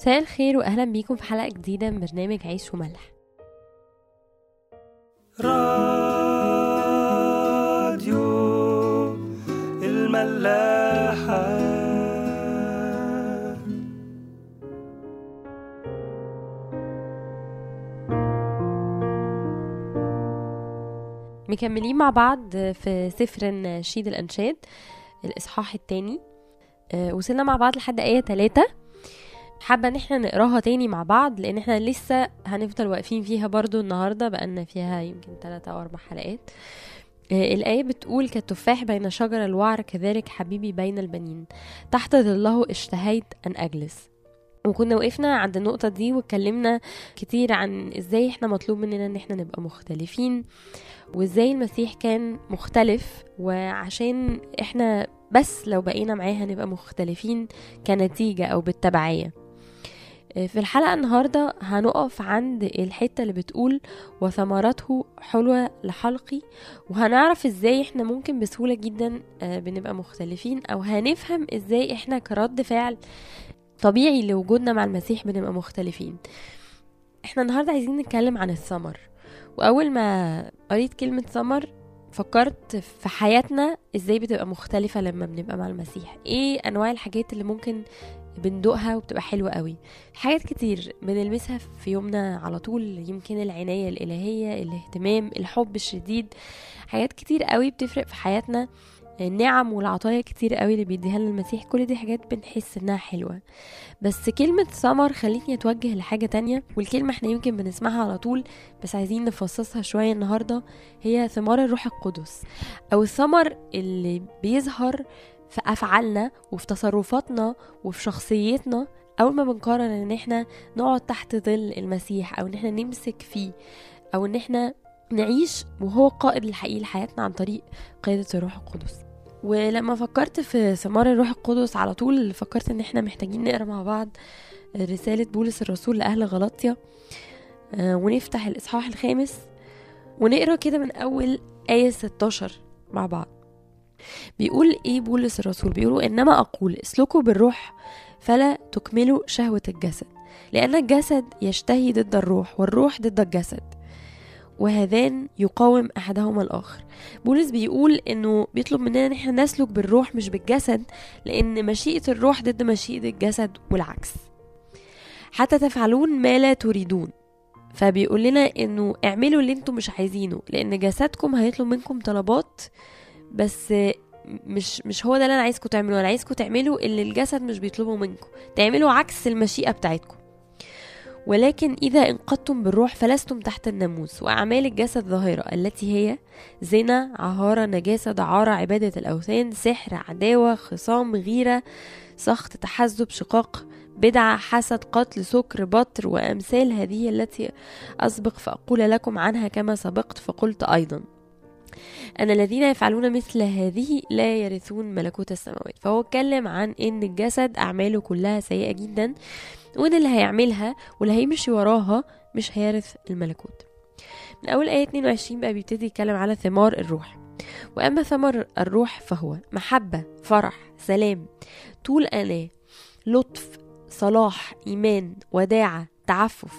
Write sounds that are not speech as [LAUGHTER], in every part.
مساء الخير واهلا بيكم في حلقة جديدة من برنامج عيش وملح. راديو الملاحة. مكملين مع بعض في سفر نشيد الأنشاد الإصحاح الثاني. وصلنا مع بعض لحد آية 3 حابة إن إحنا نقراها تاني مع بعض لأن إحنا لسه هنفضل واقفين فيها برضو النهارده بقالنا فيها يمكن 3 أو 4 حلقات. آه، الآية بتقول كالتفاح بين شجر الوعر كذلك حبيبي بين البنين. تحت ظله اشتهيت أن أجلس. وكنا وقفنا عند النقطة دي واتكلمنا كتير عن إزاي إحنا مطلوب مننا إن إحنا نبقى مختلفين وإزاي المسيح كان مختلف. وعشان إحنا بس لو بقينا معاه هنبقى مختلفين كنتيجة أو بالتبعية. في الحلقة النهاردة هنقف عند الحتة اللي بتقول وثمرته حلوة لحلقي وهنعرف إزاي إحنا ممكن بسهولة جدا آه، بنبقى مختلفين أو هنفهم إزاي إحنا كرد فعل طبيعي لوجودنا مع المسيح بنبقى مختلفين. إحنا النهاردة عايزين نتكلم عن الثمر وأول ما قريت كلمة ثمر فكرت في حياتنا إزاي بتبقى مختلفة لما بنبقى مع المسيح. إيه أنواع الحاجات اللي ممكن بندوقها وبتبقى حلوة قوي. حاجات كتير بنلمسها في يومنا على طول يمكن العناية الإلهية الاهتمام الحب الشديد. حاجات كتير قوي بتفرق في حياتنا. النعم والعطايا كتير قوي اللي بيديها لنا المسيح. كل دي حاجات بنحس إنها حلوة. بس كلمة ثمر خلتني أتوجه لحاجة تانية والكلمة إحنا يمكن بنسمعها على طول بس عايزين نفصصها شوية النهاردة. هي ثمار الروح القدس أو الثمر اللي بيظهر في أفعالنا وفي تصرفاتنا وفي شخصيتنا أول ما بنقرر إن إحنا نقعد تحت ظل المسيح أو إن إحنا نمسك فيه أو إن إحنا نعيش وهو قائد الحقيقي لحياتنا عن طريق قيادة الروح القدس. ولما فكرت في ثمار الروح القدس على طول فكرت إن إحنا محتاجين نقرأ مع بعض رسالة بولس الرسول لأهل غلطية آه، ونفتح الإصحاح الخامس ونقرأ كده من أول آية 16 مع بعض. بيقول إيه بولس الرسول؟ بيقولوا إنما أقول اسلكوا بالروح فلا تكملوا شهوة الجسد لأن الجسد يشتهي ضد الروح والروح ضد الجسد وهذان يقاوم أحدهما الآخر. بولس بيقول إنه بيطلب مننا إن إحنا نسلك بالروح مش بالجسد لأن مشيئة الروح ضد مشيئة الجسد والعكس. حتى تفعلون ما لا تريدون. فبيقول لنا إنه اعملوا اللي أنتم مش عايزينه لأن جسدكم هيطلب منكم طلبات بس مش مش هو ده اللي أنا عايزكم تعملوه. أنا عايزكم تعملوا اللي الجسد مش بيطلبه منكم. تعملوا عكس المشيئة بتاعتكم. ولكن إذا انقضتم بالروح فلستم تحت الناموس وأعمال الجسد ظاهرة التي هي زنا عهارة نجاسة دعارة عبادة الأوثان سحر عداوة خصام غيرة سخط تحزب شقاق بدعة حسد قتل سكر بطر وأمثال هذه التي أسبق فأقول لكم عنها كما سبقت فقلت أيضا. أن الذين يفعلون مثل هذه لا يرثون ملكوت السماوات. فهو اتكلم عن إن الجسد أعماله كلها سيئة جدا وإن اللي هيعملها واللي هيمشي وراها مش هيرث الملكوت. من أول آية 22 بقى بيبتدي يتكلم على ثمار الروح. وأما ثمر الروح فهو محبة فرح سلام طول أناة لطف صلاح إيمان وداعة تعفف.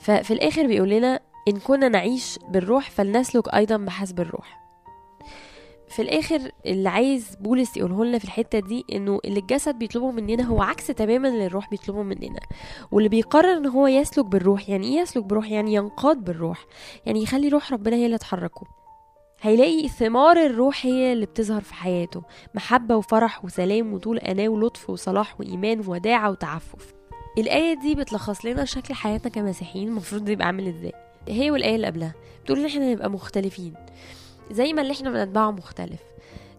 ففي الآخر بيقول لنا إن كنا نعيش بالروح فلنسلك أيضا بحسب الروح. في الآخر اللي عايز بولس يقوله لنا في الحتة دي إنه اللي الجسد بيطلبه مننا هو عكس تماما اللي الروح بيطلبه مننا. واللي بيقرر إن هو يسلك بالروح يعني إيه يسلك بالروح؟ يعني ينقاد بالروح. يعني يخلي روح ربنا هي اللي تحركه. هيلاقي ثمار الروح هي اللي بتظهر في حياته. محبة وفرح وسلام وطول أناة ولطف وصلاح وإيمان وداعة وتعفف. الآية دي بتلخص لنا شكل حياتنا كمسيحيين المفروض يبقى عامل إزاي. هي والآية اللي قبلها. بتقول إن إحنا نبقى مختلفين. زي ما اللي إحنا بنتبعه مختلف.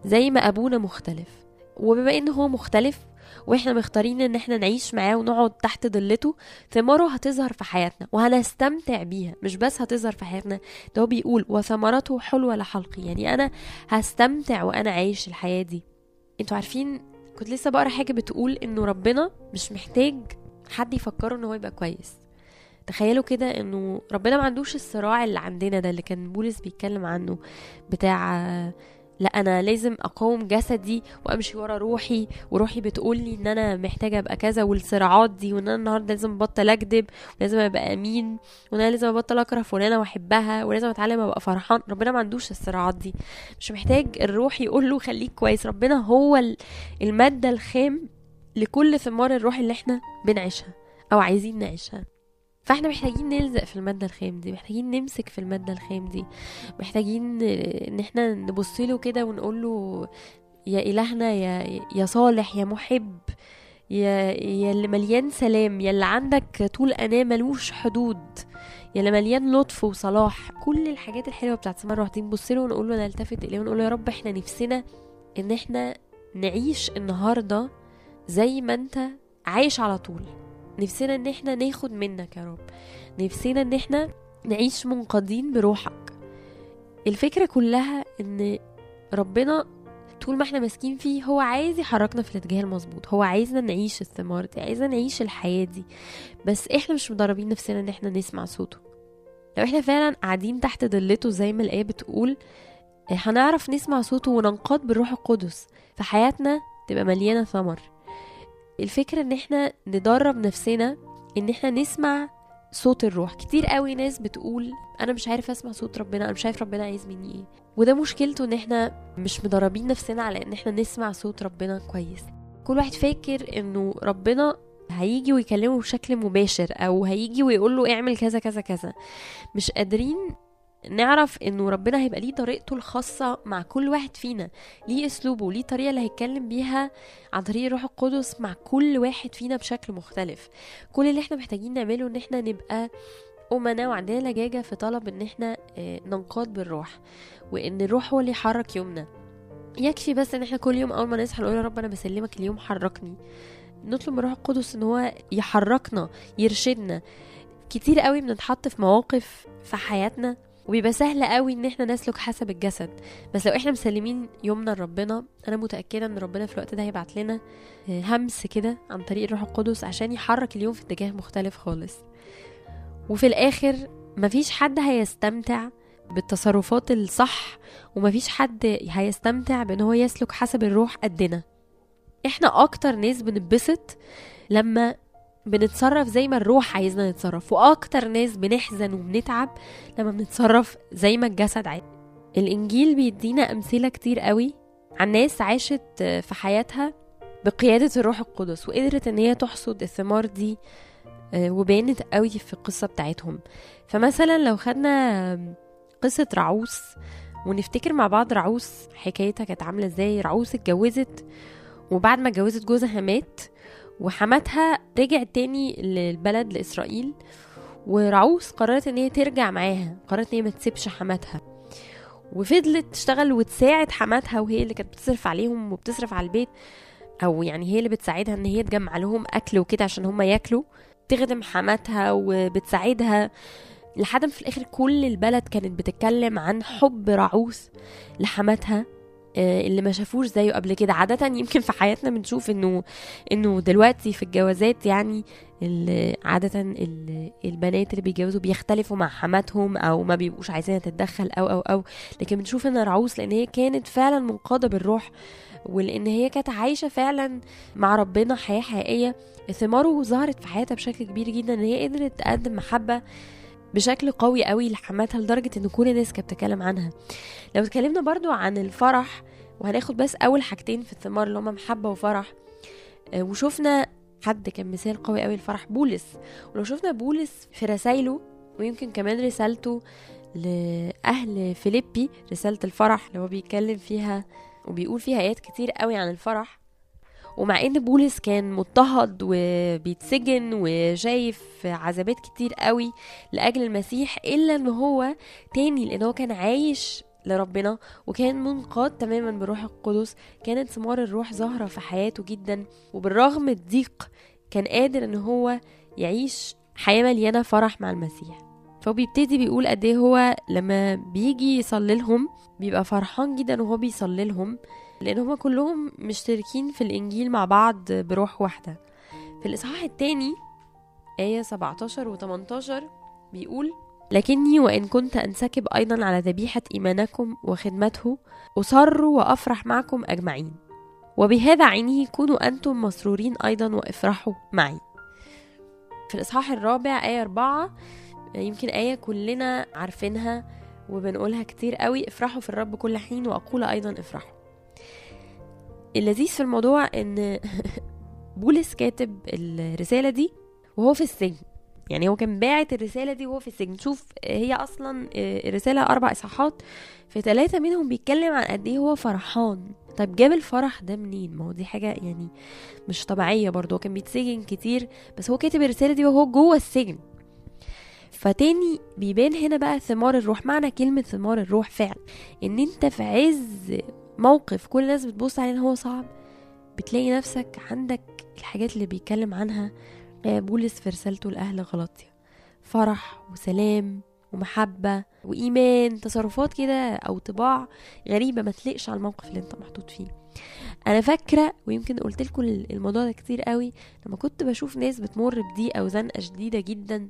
زي ما أبونا مختلف. وبما إن هو مختلف وإحنا مختارين إن إحنا نعيش معاه ونقعد تحت ظلته ثماره هتظهر في حياتنا وهنستمتع بيها. مش بس هتظهر في حياتنا ده هو بيقول وثمرته حلوة لحلقي. يعني أنا هستمتع وأنا عايش الحياة دي. أنتوا عارفين كنت لسه بقرأ حاجة بتقول إنه ربنا مش محتاج حد يفكره إن هو يبقى كويس. تخيلوا كده إنه ربنا ما عندوش الصراع اللي عندنا ده اللي كان بولس بيتكلم عنه بتاع لا أنا لازم أقاوم جسدي وأمشي ورا روحي وروحي بتقول لي إن أنا محتاجة أبقى كذا والصراعات دي وإن أنا النهارده لازم أبطل أكذب ولازم أبقى أمين وإن أنا لازم أبطل أكره فلانة وأحبها ولازم أتعلم أبقى فرحان. ربنا ما عندوش الصراعات دي. مش محتاج الروح يقول له خليك كويس. ربنا هو ال- المادة الخام لكل ثمار الروح اللي إحنا بنعيشها أو عايزين نعيشها. فاحنا محتاجين نلزق في المادة الخام دي محتاجين نمسك في المادة الخام دي. محتاجين إن إحنا نبص له كده ونقول له يا إلهنا يا يا صالح يا محب يا يا اللي مليان سلام يا اللي عندك طول أناة ملوش حدود يا اللي مليان لطف وصلاح. كل الحاجات الحلوة بتاعت سمر روح دي نبص له ونقول له نلتفت إليه ونقول له يا رب إحنا نفسنا إن إحنا نعيش النهاردة زي ما أنت عايش على طول. نفسنا إن إحنا ناخد منك يا رب. نفسنا إن إحنا نعيش منقادين بروحك. الفكرة كلها إن ربنا طول ما إحنا ماسكين فيه هو عايز يحركنا في الاتجاه المظبوط. هو عايزنا نعيش الثمار دي عايزنا نعيش الحياة دي. بس إحنا مش مدربين نفسنا إن إحنا نسمع صوته. لو إحنا فعلا قاعدين تحت ضلته زي ما الآية بتقول هنعرف نسمع صوته وننقاد بالروح القدس. فحياتنا تبقى مليانة ثمر. الفكرة إن إحنا ندرب نفسنا إن إحنا نسمع صوت الروح. كتير قوي ناس بتقول أنا مش عارف أسمع صوت ربنا أنا مش عارف ربنا عايز مني إيه. وده مشكلته إن إحنا مش مدربين نفسنا على إن إحنا نسمع صوت ربنا كويس. كل واحد فاكر إنه ربنا هيجي ويكلمه بشكل مباشر أو هيجي ويقول له اعمل كذا كذا كذا. مش قادرين نعرف إنه ربنا هيبقى ليه طريقته الخاصة مع كل واحد فينا ليه أسلوبه ليه طريقة اللي هيتكلم بيها عن طريق الروح القدس مع كل واحد فينا بشكل مختلف. كل اللي إحنا محتاجين نعمله إن إحنا نبقى أمنا وعندنا لجاجة في طلب إن إحنا آه، ننقاد بالروح وإن الروح هو اللي يحرك يومنا. يكفي بس إن إحنا كل يوم أول ما نصحى نقول يا رب أنا بسلمك اليوم حركني. نطلب من الروح القدس إن هو يحركنا يرشدنا. كتير قوي بنتحط في مواقف في حياتنا وبيبقى سهل قوي إن إحنا نسلك حسب الجسد. بس لو إحنا مسلمين يومنا لربنا أنا متأكدة إن ربنا في الوقت ده هيبعت لنا آه، همس كده عن طريق الروح القدس عشان يحرك اليوم في اتجاه مختلف خالص. وفي الآخر مفيش حد هيستمتع بالتصرفات الصح ومفيش حد هيستمتع بإن هو يسلك حسب الروح قدنا. إحنا أكتر ناس بنتبسط لما بنتصرف زي ما الروح عايزنا نتصرف وأكتر ناس بنحزن وبنتعب لما بنتصرف زي ما الجسد عايز. الإنجيل بيدينا أمثلة كتير قوي عن ناس عاشت في حياتها بقيادة الروح القدس وقدرت إن هي تحصد الثمار دي آه، وبانت قوي في القصة بتاعتهم. فمثلا لو خدنا قصة رعوس ونفتكر مع بعض رعوس حكايتها كانت عاملة إزاي. رعوس اتجوزت وبعد ما اتجوزت جوزها مات وحماتها رجعت تاني للبلد لإسرائيل ورعوس قررت إن هي ترجع معاها قررت إن هي ما تسيبش حماتها. وفضلت تشتغل وتساعد حماتها وهي اللي كانت بتصرف عليهم وبتصرف على البيت أو يعني هي اللي بتساعدها إن هي تجمع لهم أكل وكده عشان هم ياكلوا. تخدم حماتها وبتساعدها لحد في الآخر كل البلد كانت بتتكلم عن حب رعوس لحماتها. اللي ما شافوش زيه قبل كده. عادة يمكن في حياتنا بنشوف إنه إنه دلوقتي في الجوازات يعني عادة ال- البنات اللي بيتجوزوا بيختلفوا مع حماتهم أو ما بيبقوش عايزينها تتدخل أو أو أو. لكن بنشوف إن رعوس لأن هي كانت فعلا منقادة بالروح ولأن هي كانت عايشة فعلا مع ربنا حياة حقيقية. ثماره ظهرت في حياتها بشكل كبير جدا. إن هي قدرت تقدم محبة بشكل قوي قوي لحماتها لدرجة إن كل الناس كانت بتتكلم عنها. لو اتكلمنا برضو عن الفرح وهناخد بس أول حاجتين في الثمار اللي هما محبة وفرح آه، وشفنا حد كان مثال قوي قوي الفرح بولس. ولو شفنا بولس في رسايله ويمكن كمان رسالته لأهل فيليبي رسالة الفرح اللي هو بيتكلم فيها وبيقول فيها آيات كتير قوي عن الفرح ومع إن بولس كان مضطهد وبيتسجن وشايف عذابات كتير قوي لأجل المسيح إلا إن هو تاني لأن هو كان عايش لربنا وكان منقاد تماما بالروح القدس. كانت ثمار الروح ظاهرة في حياته جدا وبالرغم الضيق كان قادر إن هو يعيش حياة مليانة فرح مع المسيح. فهو بيبتدي بيقول قد إيه هو لما بيجي يصلي لهم بيبقى فرحان جدا وهو بيصلي لهم. لأن هما كلهم مشتركين في الإنجيل مع بعض بروح واحدة. في الإصحاح التاني آية 17 و 18 بيقول لكني وإن كنت أنسكب أيضا على ذبيحة إيمانكم وخدمته أصر وأفرح معكم أجمعين. وبهذا عينه كونوا أنتم مسرورين أيضا وإفرحوا معي. في الإصحاح الرابع آية أربعة يمكن آية كلنا عارفينها وبنقولها كتير قوي افرحوا في الرب كل حين وأقول أيضا افرحوا. اللذيذ في الموضوع إن [LAUGHS] بولس كاتب الرسالة دي وهو في السجن. يعني هو كان باعت الرسالة دي وهو في السجن. شوف هي أصلا الرسالة أربع إصحاحات في ثلاثة منهم بيتكلم عن قد إيه هو فرحان. طيب جاب الفرح ده منين؟ ما هو دي حاجة يعني مش طبيعية برضه. هو كان بيتسجن كتير بس هو كاتب الرسالة دي وهو جوه السجن. فتاني بيبان هنا بقى ثمار الروح. معنى كلمة ثمار الروح فعلا. إن أنت في عز موقف كل الناس بتبص عليه إن هو صعب بتلاقي نفسك عندك الحاجات اللي بيتكلم عنها بولس في رسالته لأهل غلطية. فرح وسلام ومحبة وإيمان تصرفات كده أو طباع غريبة ما تليقش على الموقف اللي أنت محطوط فيه. أنا فاكرة ويمكن قلت لكم الموضوع ده كتير قوي لما كنت بشوف ناس بتمر بضيقة وزنقة شديدة جدا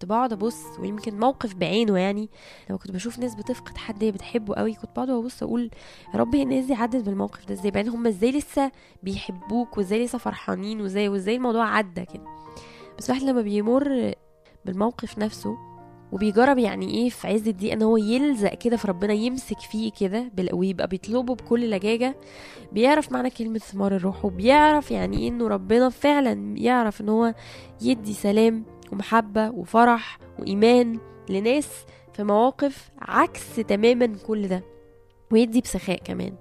كنت بقعد أبص ويمكن موقف بعينه يعني لما كنت بشوف ناس بتفقد حد هي بتحبه قوي كنت بقعد أبص أقول يا رب الناس دي عدت بالموقف ده إزاي؟ بعدين هم إزاي لسه بيحبوك وإزاي لسه فرحانين وإزاي وإزاي الموضوع عدى كده؟ بس الواحد لما بيمر بالموقف نفسه وبيجرب يعني إيه في عز الضيقه إن هو يلزق كده في ربنا يمسك فيه كده ويبقى بيطلبه بكل لجاجة بيعرف معنى كلمة ثمار الروح وبيعرف يعني إيه إنه ربنا فعلا يعرف إن هو يدي سلام ومحبة وفرح وإيمان لناس في مواقف عكس تماما كل ده. ويدي بسخاء كمان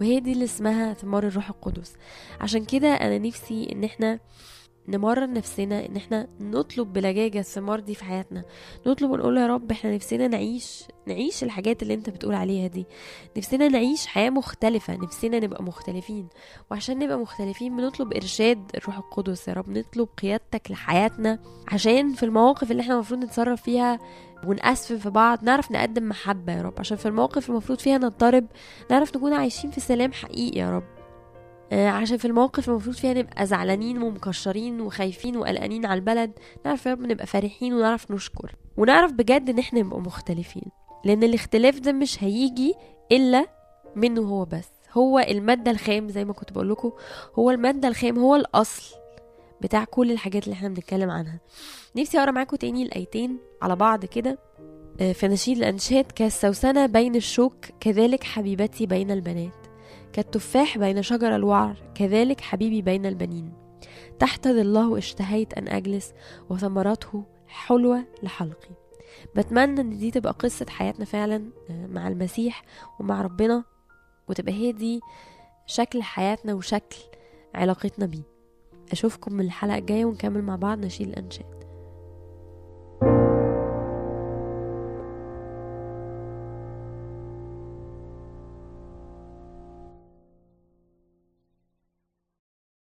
وهي دي اللي اسمها ثمار الروح القدس. عشان كده أنا نفسي إن إحنا نمرن نفسنا إن إحنا نطلب بلجاجة الثمار دي في حياتنا. نطلب ونقول يا رب إحنا نفسنا نعيش نعيش الحاجات اللي أنت بتقول عليها دي. نفسنا نعيش حياة مختلفة نفسنا نبقى مختلفين. وعشان نبقى مختلفين بنطلب إرشاد الروح القدس يا رب نطلب قيادتك لحياتنا. عشان في المواقف اللي إحنا المفروض نتصرف فيها ونأسف في بعض نعرف نقدم محبة يا رب. عشان في المواقف المفروض فيها نضطرب نعرف نكون عايشين في سلام حقيقي يا رب. عشان في المواقف المفروض فيها نبقى زعلانين ومكشرين وخايفين وقلقانين على البلد. نعرف يا رب نبقى فرحين ونعرف نشكر. ونعرف بجد إن إحنا نبقى مختلفين. لأن الاختلاف ده مش هيجي إلا منه هو بس. هو المادة الخام زي ما كنت بقول لكم. هو المادة الخام هو الأصل بتاع كل الحاجات اللي إحنا بنتكلم عنها. نفسي أقرأ معاكم تاني الايتين على بعض كده. في نشيد الأنشاد كالسوسنة بين الشوك كذلك حبيبتي بين البنات. كالتفاح بين شجر الوعر كذلك حبيبي بين البنين. تحت ظله اشتهيت أن أجلس وثمرته حلوة لحلقي. بتمنى إن دي تبقى قصة حياتنا فعلا مع المسيح ومع ربنا وتبقى هي دي شكل حياتنا وشكل علاقتنا بيه. أشوفكم من الحلقة الجاية ونكمل مع بعض نشيل الأنشاد.